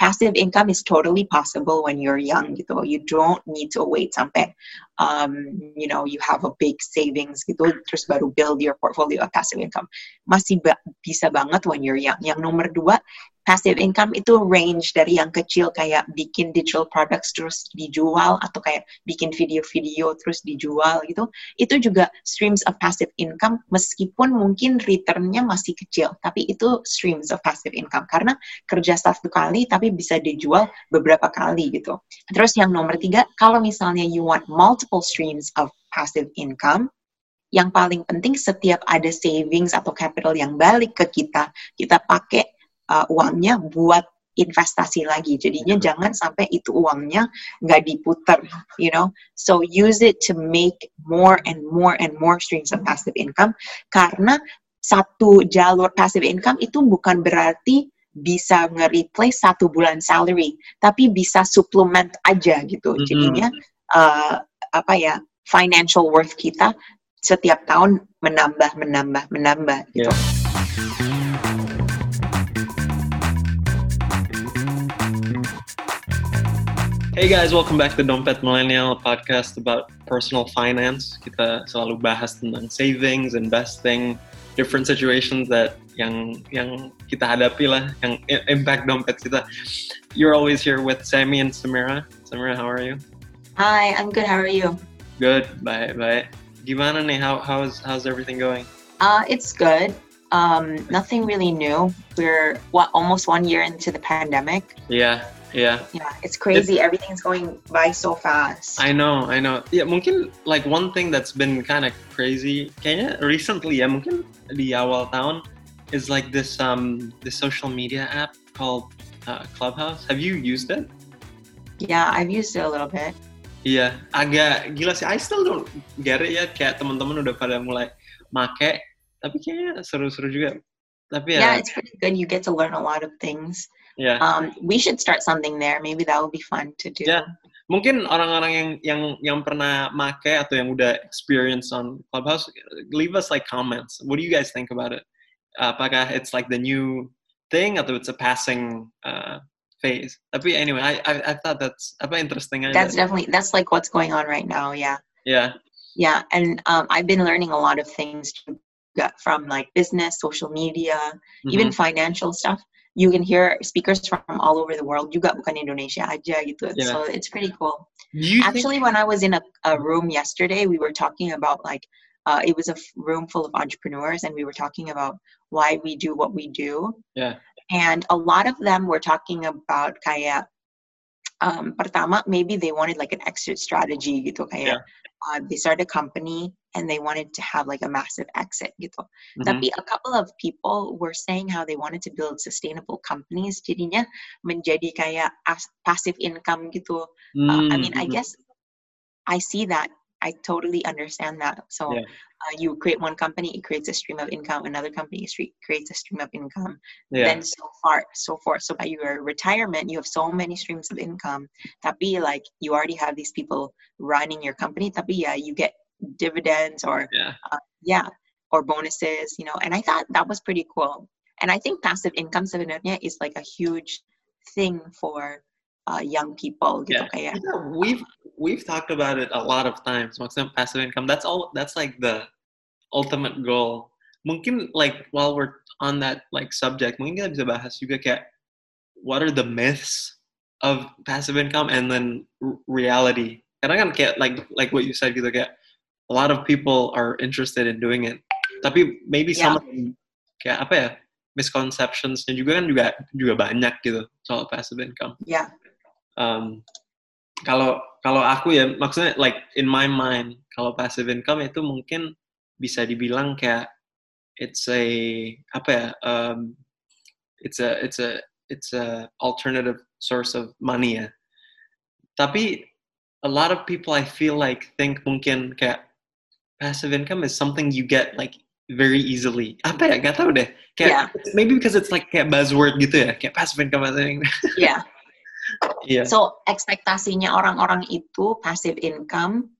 passive income is totally possible when you're young gitu. You don't need to wait sampai um, you know you have a big savings gitu terus baru build your portfolio of passive income. Masih ba bisa banget when you're young. Yang nomor dua passive income itu range dari yang kecil kayak bikin digital products terus dijual atau kayak bikin video-video terus dijual gitu. Itu juga streams of passive income meskipun mungkin returnnya masih kecil tapi itu streams of passive income. Karena kerja satu kali tapi bisa dijual beberapa kali gitu. Terus yang nomor tiga kalau misalnya you want multiple streams of passive income yang paling penting setiap ada savings atau capital yang balik ke kita kita pakai uh, uangnya buat investasi lagi. Jadinya hmm. jangan sampai itu uangnya nggak diputar, you know. So use it to make more and more and more streams of passive income. Karena satu jalur passive income itu bukan berarti bisa nge-replace satu bulan salary, tapi bisa suplement aja gitu. Mm-hmm. Jadinya uh, apa ya financial worth kita setiap tahun menambah menambah menambah gitu. Yeah. Hey guys, welcome back to Dompet Millennial, podcast about personal finance. Kita selalu bahas tentang savings, investing, different situations that yang yang kita hadapi lah, yang impact dompet kita. You're always here with Sammy and Samira. Samira, how are you? Hi, I'm good. How are you? Good, bye, bye. Gimana nih? How how's how's everything going? Uh, it's good. Um, nothing really new. We're what almost one year into the pandemic. Yeah. Yeah. Yeah, it's crazy. It, Everything's going by so fast. I know, I know. Yeah, mungkin like one thing that's been kind of crazy kayaknya recently ya mungkin di awal tahun is like this um this social media app called uh, Clubhouse. Have you used it? Yeah, I've used it a little bit. Iya, agak gila sih. I still don't get it ya. Kayak teman-teman udah pada mulai make, tapi kayaknya seru-seru juga. Tapi ya. Yeah, it's pretty good. You get to learn a lot of things. Yeah. Um, we should start something there. Maybe that would be fun to do. Yeah. Mungkin orang-orang yang yang yang pernah make atau yang udah experience on Clubhouse, leave us like comments. What do you guys think about it? Apakah it's like the new thing atau it's a passing uh, phase? Tapi anyway, I, I I thought that's apa interesting. That's definitely that's like what's going on right now. Yeah. Yeah. Yeah, and um, I've been learning a lot of things from like business, social media, mm-hmm. even financial stuff you can hear speakers from all over the world. Juga bukan Indonesia. Aja gitu yeah. so it's pretty cool. Actually think- when I was in a, a room yesterday we were talking about like uh, it was a room full of entrepreneurs and we were talking about why we do what we do. Yeah. And a lot of them were talking about kayak um, pertama maybe they wanted like an exit strategy gitu kayak yeah. uh, they started a company and they wanted to have like a massive exit gitu. Mm-hmm. Tapi a couple of people were saying how they wanted to build sustainable companies jadinya menjadi kayak as- passive income gitu. Mm-hmm. Uh, I mean I mm-hmm. guess I see that I totally understand that. So yeah. uh, you create one company, it creates a stream of income. Another company creates a stream of income. Yeah. Then so far, so forth. So by your retirement, you have so many streams of income. Tapi like you already have these people running your company. Tapi yeah, you get dividends or yeah. Uh, yeah, or bonuses. You know, and I thought that was pretty cool. And I think passive income sebenarnya is like a huge thing for uh, young people gitu yeah. kayak. Yeah, we've we've talked about it a lot of times. Maksudnya passive income. That's all. That's like the ultimate goal. Mungkin like while we're on that like subject, mungkin kita bisa bahas juga kayak what are the myths of passive income and then reality. Karena kan kayak like like what you said gitu kayak a lot of people are interested in doing it. Tapi maybe yeah. some of them, kayak apa ya misconceptionsnya juga kan juga juga banyak gitu soal passive income. Yeah um, kalau kalau aku ya maksudnya like in my mind kalau passive income itu mungkin bisa dibilang kayak it's a apa ya um, it's a it's a it's a alternative source of money ya. Tapi a lot of people I feel like think mungkin kayak passive income is something you get like very easily. Apa ya? Gak tau deh. Kayak yeah. maybe because it's like kayak buzzword gitu ya. Kayak passive income passive income. Yeah Yeah. So ekspektasinya orang-orang itu passive income,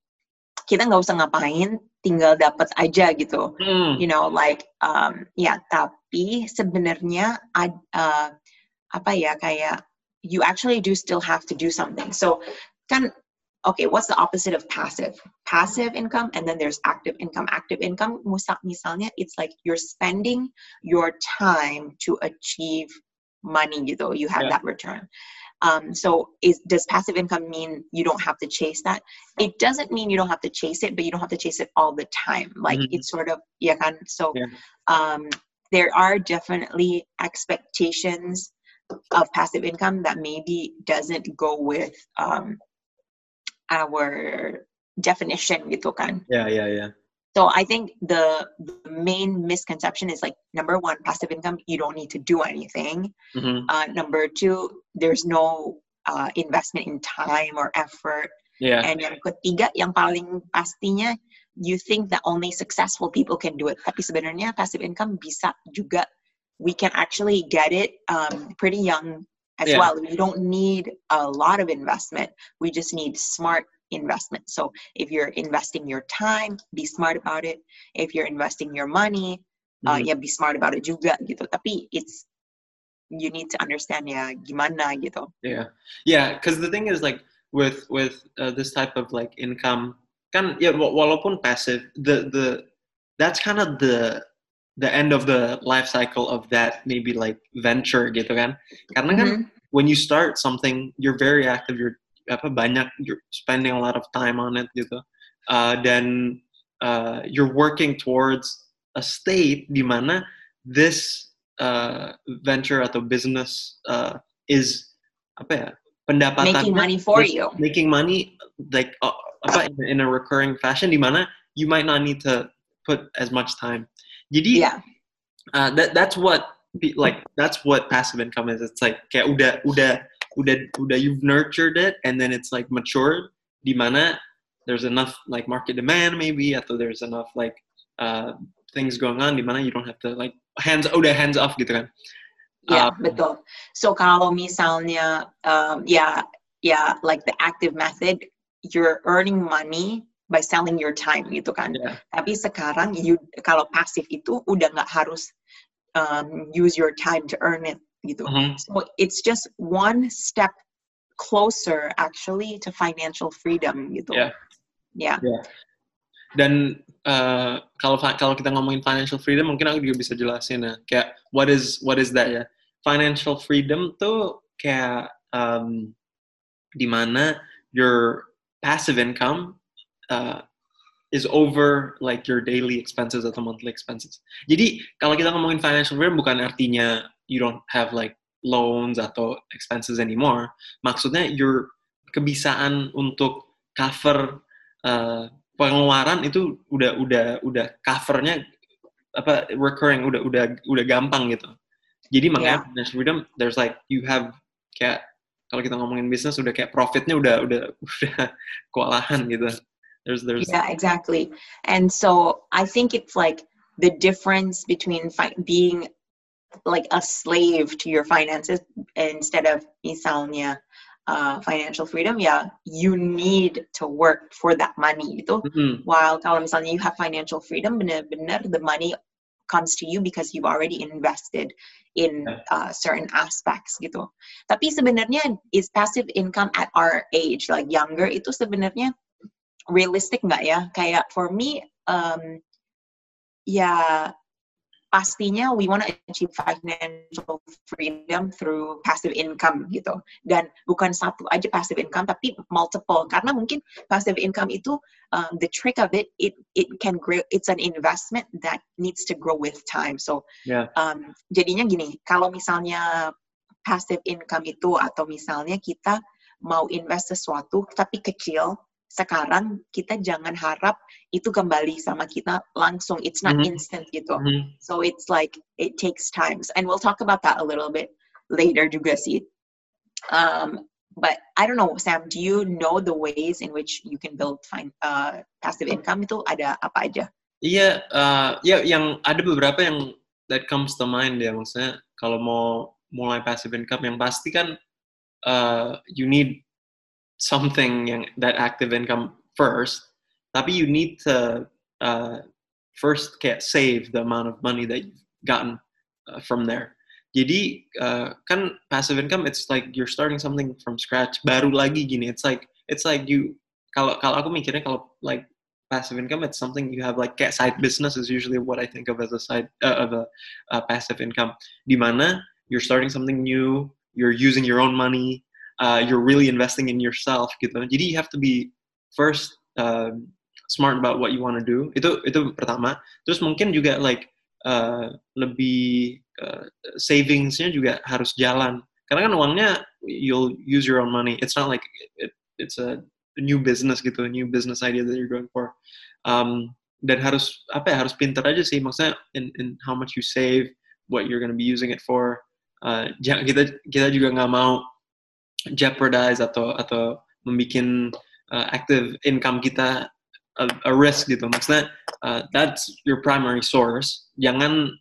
kita nggak usah ngapain, tinggal dapat aja gitu. Mm. You know, like um, ya. Tapi sebenarnya uh, apa ya kayak you actually do still have to do something. So, can okay, what's the opposite of passive? Passive income, and then there's active income. Active income, misalnya, it's like you're spending your time to achieve money gitu. You have yeah. that return. Um, so is, does passive income mean you don't have to chase that? It doesn't mean you don't have to chase it, but you don't have to chase it all the time. Like mm-hmm. it's sort of yeah, kan? So yeah. um, there are definitely expectations of passive income that maybe doesn't go with um, our definition gitu kan. Yeah, yeah, yeah. So I think the, the, main misconception is like number one, passive income, you don't need to do anything. Mm-hmm. Uh, number two, there's no uh, investment in time or effort. Yeah. And yang ketiga, yang paling pastinya, you think that only successful people can do it. Tapi sebenarnya passive income bisa juga. We can actually get it um, pretty young as yeah. well. We don't need a lot of investment. We just need smart investment. So if you're investing your time, be smart about it. If you're investing your money, mm-hmm. uh, yeah, be smart about it juga gitu. Tapi it's you need to understand ya gimana gitu. Yeah, yeah. Because the thing is like with with uh, this type of like income, kan ya walaupun passive, the the that's kind of the the end of the life cycle of that maybe like venture gitu kan. Karena kan mm-hmm. when you start something, you're very active. You're apa banyak you're spending a lot of time on it gitu. Uh, dan uh, you're working towards a state di mana this uh, venture atau business uh, is apa ya pendapatan making money for you. making money like uh, apa in, in a recurring fashion di mana you might not need to put as much time. Jadi yeah. uh, that that's what like that's what passive income is. It's like kayak udah udah udah udah you've nurtured it and then it's like matured di mana there's enough like market demand maybe atau there's enough like uh, things going on di mana you don't have to like hands udah hands off gitu kan yeah, um, betul. So kalau misalnya, um, yeah, yeah, like the active method, you're earning money by selling your time gitu kan. Yeah. Tapi sekarang you kalau pasif itu udah nggak harus um, use your time to earn it gitu. Mm-hmm. So it's just one step closer actually to financial freedom gitu. Yeah. Yeah. yeah. Dan uh, kalau kalau kita ngomongin financial freedom mungkin aku juga bisa jelasin ya kayak what is what is that ya. Financial freedom tuh kayak um, di mana your passive income uh, is over like your daily expenses atau monthly expenses. Jadi kalau kita ngomongin financial freedom bukan artinya you don't have like loans atau expenses anymore. Maksudnya your kebisaan untuk cover uh, pengeluaran itu udah udah udah covernya apa recurring udah udah udah gampang gitu. Jadi makanya yeah. financial freedom there's like you have kayak kalau kita ngomongin bisnis udah kayak profitnya udah udah udah kewalahan gitu. There's there's Yeah, exactly. And so I think it's like the difference between being like a slave to your finances instead of misalnya uh, financial freedom yeah you need to work for that money gitu mm-hmm. while kalau misalnya you have financial freedom benar-benar the money comes to you because you've already invested in uh, certain aspects gitu. Tapi sebenarnya is passive income at our age like younger itu sebenarnya realistic nggak ya? Kayak for me um, ya pastinya we want to achieve financial freedom through passive income gitu. Dan bukan satu aja passive income tapi multiple. Karena mungkin passive income itu um, the trick of it it it can grow it's an investment that needs to grow with time. So yeah. um, jadinya gini kalau misalnya passive income itu atau misalnya kita mau invest sesuatu tapi kecil sekarang kita jangan harap itu kembali sama kita langsung. It's not mm-hmm. instant gitu. Mm-hmm. So it's like it takes times, and we'll talk about that a little bit later juga sih. Um, but I don't know, Sam. Do you know the ways in which you can build fine, uh, passive income itu ada apa aja? Iya, uh, ya yang ada beberapa yang that comes to mind ya maksudnya kalau mau mulai passive income yang pasti kan uh, you need something that active income first, tapi you need to uh, first get save the amount of money that you've gotten uh, from there. jadi uh, kan passive income it's like you're starting something from scratch baru lagi gini it's like it's like you kalau kalau aku mikirnya kalau like passive income it's something you have like kayak side business is usually what I think of as a side uh, of a passive income di mana you're starting something new you're using your own money uh, you're really investing in yourself gitu. Jadi you have to be first uh, smart about what you want to do. Itu itu pertama. Terus mungkin juga like uh, lebih uh, savingsnya juga harus jalan. Karena kan uangnya you'll use your own money. It's not like it, it's a new business gitu new business idea that you're going for. Um, dan harus apa ya harus pinter aja sih. Maksudnya in, in how much you save what you're gonna be using it for. Uh, kita kita juga nggak mau jeopardize atau atau membuat uh, active income kita a, a risk gitu. Maksudnya uh, that's your primary source. Jangan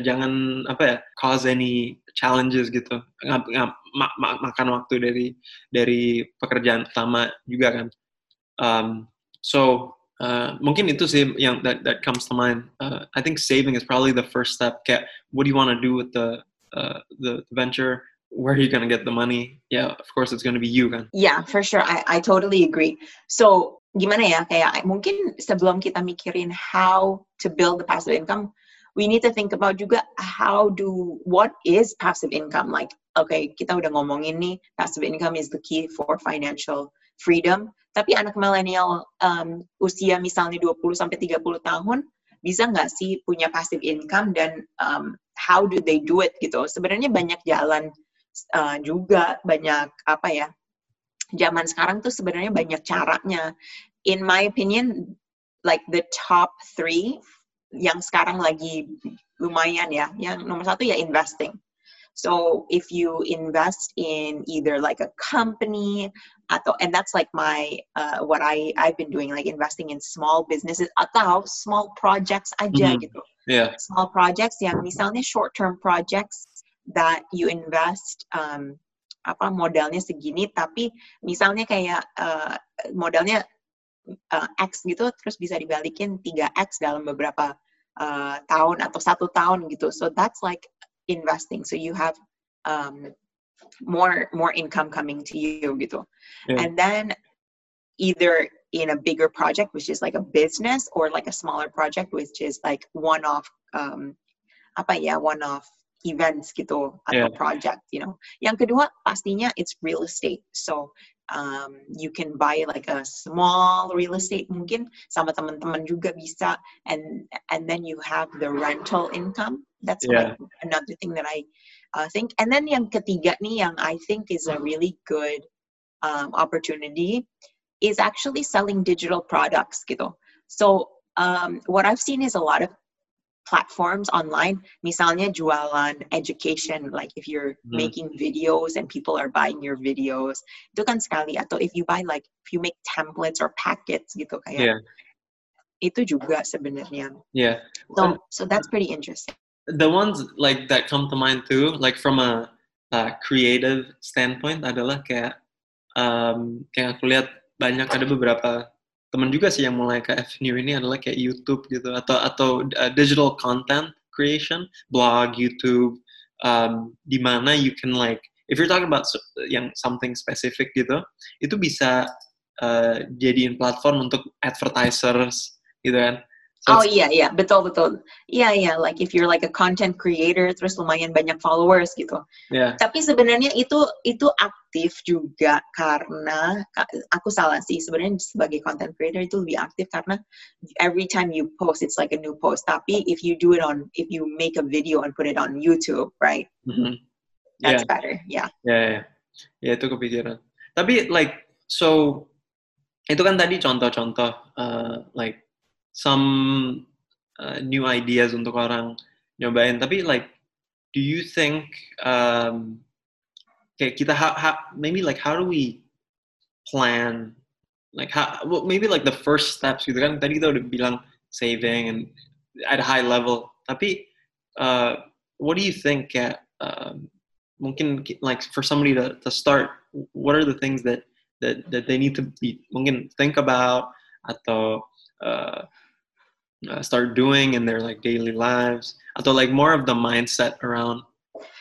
jangan apa ya cause any challenges gitu. Ngap, ngap, ma, ma, makan waktu dari dari pekerjaan utama juga kan. Um, so uh, mungkin itu sih yang that that comes to mind. Uh, I think saving is probably the first step. Kayak what do you want to do with the uh, the venture where are you going to get the money. Yeah of course it's going to be you kan? Yeah for sure. I I totally agree. So gimana ya? Kayak mungkin sebelum kita mikirin how to build the passive income we need to think about juga how do what is passive income? Like okay kita udah ngomongin nih passive income is the key for financial freedom. Tapi anak milenial um, usia misalnya 20 sampai 30 tahun bisa nggak sih punya passive income? Dan um, how do they do it gitu? Sebenarnya banyak jalan uh, juga banyak apa ya zaman sekarang tuh sebenarnya banyak caranya in my opinion like the top three yang sekarang lagi lumayan ya. Yang nomor satu ya investing. So if you invest in either like a company atau and that's like my uh, what I I've been doing like investing in small businesses atau small projects aja mm -hmm. gitu. Yeah. Small projects yang misalnya short term projects that you invest um, apa modalnya segini tapi misalnya kayak uh, modalnya uh, X gitu terus bisa dibalikin 3X dalam beberapa uh, tahun atau satu tahun gitu. So that's like investing. So you have um, more more income coming to you gitu. Yeah. And then either in a bigger project which is like a business or like a smaller project which is like one off um apa ya one off events gitu atau yeah. project you know. Yang kedua pastinya it's real estate. So um, you can buy like a small real estate mungkin sama teman-teman juga bisa and and then you have the rental income. That's yeah. like another thing that I uh, think. And then yang ketiga nih yang I think is a really good um, opportunity is actually selling digital products gitu. So um, what I've seen is a lot of platforms online. Misalnya jualan education like if you're hmm. making videos and people are buying your videos. Itu kan sekali. Atau if you buy like if you make templates or packets gitu kayak yeah. itu juga sebenarnya. Yeah. So so that's pretty interesting. the ones like that come to mind too like from a, a creative standpoint adalah kayak um, kayak aku lihat banyak ada beberapa teman juga sih yang mulai ke Avenue ini adalah kayak YouTube gitu atau atau uh, digital content creation, blog, YouTube, um, di mana you can like if you're talking about yang something specific gitu, itu bisa uh, jadiin platform untuk advertisers gitu kan. So oh iya iya betul betul iya iya like if you're like a content creator terus lumayan banyak followers gitu. Yeah. Tapi sebenarnya itu itu aktif juga karena aku salah sih sebenarnya sebagai content creator itu lebih aktif karena every time you post it's like a new post. Tapi if you do it on if you make a video and put it on YouTube right, mm-hmm. that's yeah. better. Yeah. Ya yeah, yeah. yeah, itu kepikiran. Tapi like so itu kan tadi contoh-contoh uh, like some uh, new ideas untuk orang nyobain. Tapi like do you think um, kayak kita how, how, maybe like how do we plan? Like how well, maybe like the first steps gitu kan? Tadi kita udah bilang saving and at a high level. Tapi uh, what do you think kayak um, mungkin like for somebody to, to start what are the things that that that they need to be mungkin think about? Atau uh, uh, start doing in their like daily lives atau like more of the mindset around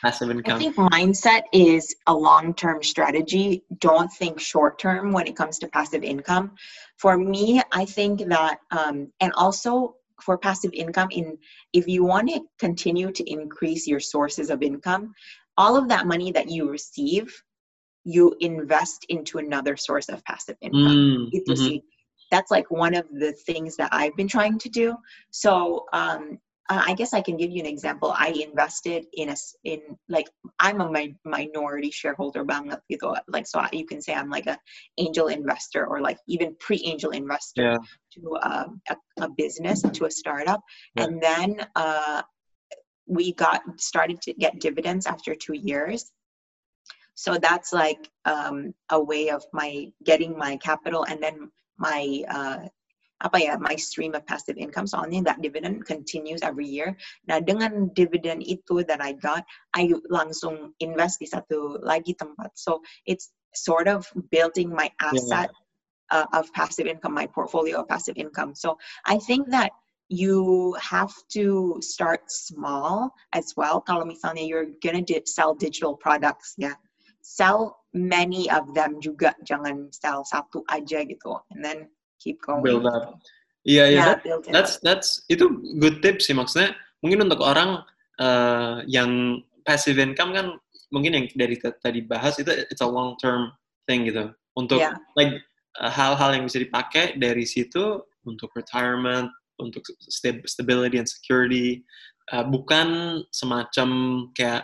passive income? I think mindset is a long term strategy. Don't think short term when it comes to passive income. For me, I think that, um, and also for passive income, in if you want to continue to increase your sources of income, all of that money that you receive, you invest into another source of passive income. Mm, mhm. sih. That's like one of the things that I've been trying to do. So um, I guess I can give you an example. I invested in a in like I'm a mi- minority shareholder banget gitu. Like so you can say I'm like a angel investor or like even pre-angel investor Yeah. to um, a, a business to a startup, Yeah. and then uh, we got started to get dividends after two years. So that's like um, a way of my getting my capital and then my uh, apa ya my stream of passive income soalnya that dividend continues every year. Nah dengan dividend itu that I got, I langsung invest di satu lagi tempat. So it's sort of building my asset uh, of passive income, my portfolio of passive income. So I think that you have to start small as well. Kalau misalnya you're gonna di- sell digital products, ya, sell many of them juga. Jangan sell satu aja gitu, and then keep going. Build up. Iya, iya. Yeah, that- build it that's that's itu good tips sih maksudnya. Mungkin untuk orang eh, yang passive income kan mungkin yang dari tadi bahas itu it's a long term thing gitu. Untuk Yeah. like eh, hal-hal yang bisa dipakai dari situ untuk retirement, untuk sta- stability and security, eh, bukan semacam kayak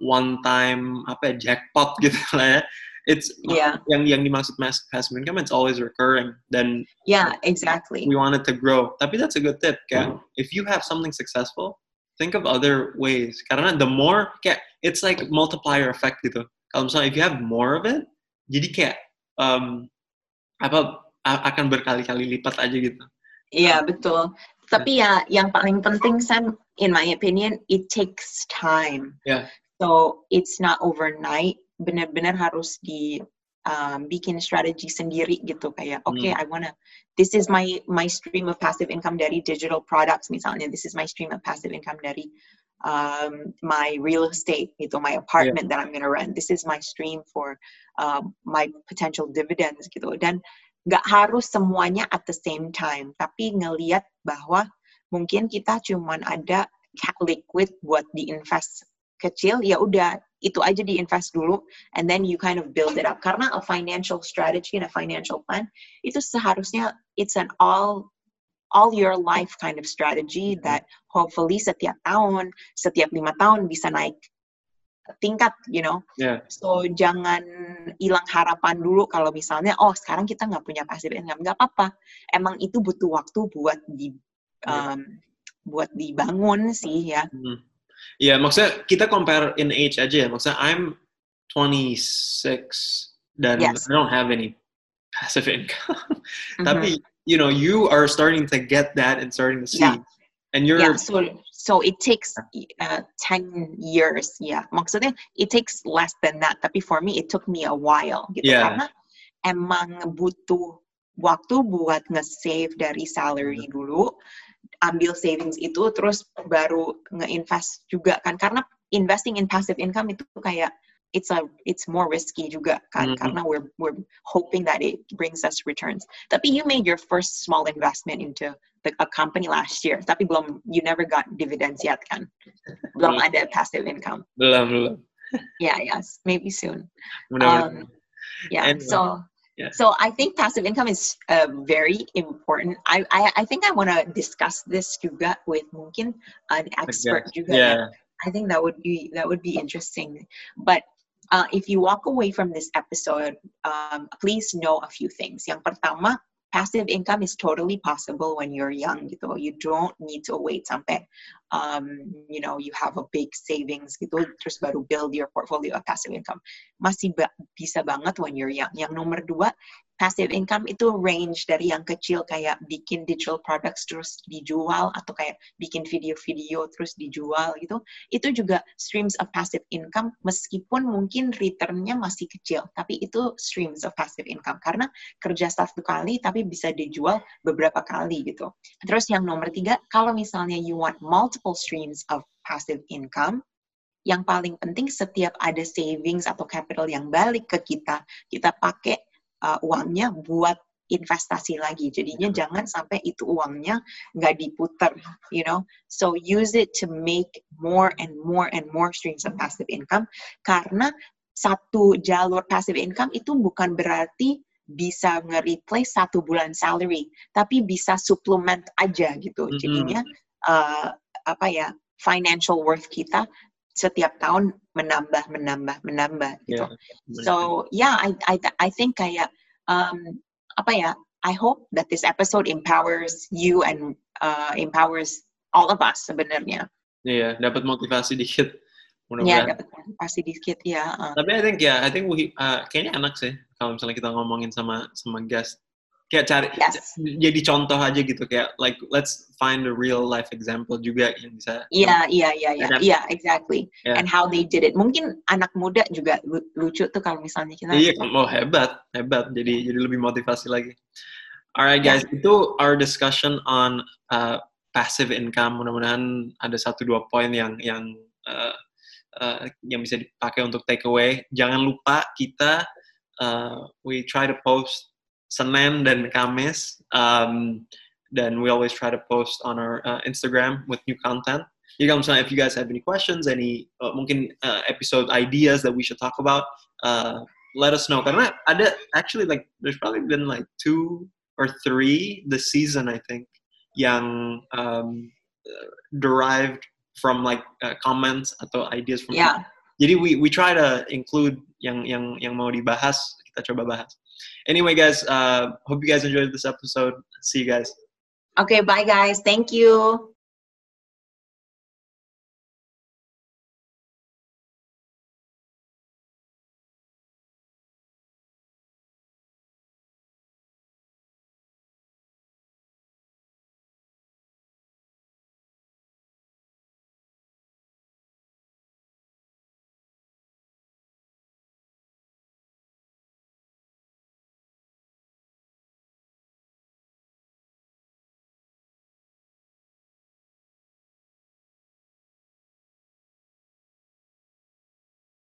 one time apa ya jackpot gitu lah ya. It's Yeah. yang yang dimaksud mas- passive income it's always recurring dan Yeah, exactly. we want it to grow. Tapi that's a good tip. Kayak, if you have something successful, think of other ways. Karena the more, kayak, it's like multiplier effect gitu. Kalau misalnya if you have more of it, jadi kayak um, apa akan berkali-kali lipat aja gitu. Iya betul. Tapi ya yang paling penting Sam, in my opinion, it takes time. Yeah. So it's not overnight. Benar-benar harus di um, bikin strategi sendiri gitu kayak, okay, I wanna, this is my my stream of passive income dari digital products misalnya. This is my stream of passive income dari um, my real estate gitu, my apartment that I'm gonna rent. This is my stream for um, my potential dividends gitu. Dan nggak harus semuanya at the same time, tapi ngeliat bahwa mungkin kita cuman ada liquid buat diinvest kecil, ya udah itu aja diinvest dulu, and then you kind of build it up. Karena a financial strategy and a financial plan itu seharusnya it's an all all your life kind of strategy that hopefully setiap tahun, setiap lima tahun bisa naik tingkat, you know. Yeah. So jangan hilang harapan dulu kalau misalnya oh sekarang kita nggak punya passive income nggak apa-apa. Emang itu butuh waktu buat di Yeah. um, buat dibangun sih ya. Hmm. Ya, maksudnya kita compare in age aja ya. Maksudnya I'm 26 dan Yes. I don't have any passive income. Mhm. Tapi, you know, you are starting to get that and starting to see. Yeah. And you're Yeah, so so it takes uh, 10 years ya. Maksudnya it takes less than that, tapi for me it took me a while gitu Yeah. karena emang butuh waktu buat nge-save dari salary dulu, ambil savings itu terus baru nge-invest juga kan karena investing in passive income itu kayak it's a it's more risky juga kan Mhm. karena we're we're hoping that it brings us returns. Tapi you made your first small investment into the, a company last year, tapi belum you never got dividends yet kan? Belum Belum. ada passive income. belum belum. Yeah, yes, maybe soon. Mudah-mudahan. Um, yeah, uh, so yeah. so I think passive income is uh, very important. I, I I think I want to discuss this juga with mungkin an expert juga. yeah. I think that would be that would be interesting. But uh, if you walk away from this episode, um, please know a few things. Yang pertama, passive income is totally possible when you're young. Gitu. You don't need to wait sampai um, you know you have a big savings gitu, terus baru build your portfolio of passive income. Masih ba- bisa banget when you're young. Yang nomor dua, passive income itu range dari yang kecil kayak bikin digital products terus dijual atau kayak bikin video-video terus dijual gitu itu juga streams of passive income meskipun mungkin returnnya masih kecil tapi itu streams of passive income. Karena kerja satu kali tapi bisa dijual beberapa kali gitu. Terus yang nomor tiga kalau misalnya you want multiple streams of passive income yang paling penting setiap ada savings atau capital yang balik ke kita, kita pakai uh, uangnya buat investasi lagi. Jadinya jangan sampai itu uangnya nggak diputar, you know. So use it to make more and more and more streams of passive income. Karena satu jalur passive income itu bukan berarti bisa nge-replace satu bulan salary, tapi bisa suplement aja gitu. Jadinya uh, apa ya financial worth kita setiap tahun menambah menambah menambah gitu. Yeah, so yeah, I I I think kayak um, apa ya? I hope that this episode empowers you and uh, empowers all of us sebenarnya. Iya, yeah, dapat motivasi dikit. Iya, yeah, dapat motivasi dikit ya. Uh. Tapi I think ya, yeah, I think we, uh, kayaknya enak sih kalau misalnya kita ngomongin sama sama guest kayak cari yes. jadi contoh aja gitu kayak like let's find a real life example juga yang bisa iya iya iya iya. Iya exactly. Yeah. and how they did it. Mungkin anak muda juga lucu tuh kalau misalnya kita iya oh hebat hebat. Jadi jadi lebih motivasi lagi. Alright guys yeah. itu our discussion on uh, passive income. Mudah-mudahan ada satu dua poin yang yang uh, uh, yang bisa dipakai untuk take away. Jangan lupa kita uh, we try to post Senin dan Kamis. Um, then we always try to post on our uh, Instagram with new content. You guys, if you guys have any questions, any uh, mungkin uh, episode ideas that we should talk about, uh, let us know. Karena ada actually like there's probably been like two or three this season I think yang um, derived from like uh, comments atau ideas from. Yeah. People. Jadi we we try to include yang yang yang mau dibahas kita coba bahas. Anyway, guys, uh, hope you guys enjoyed this episode. See you guys. Okay, bye, guys. Thank you.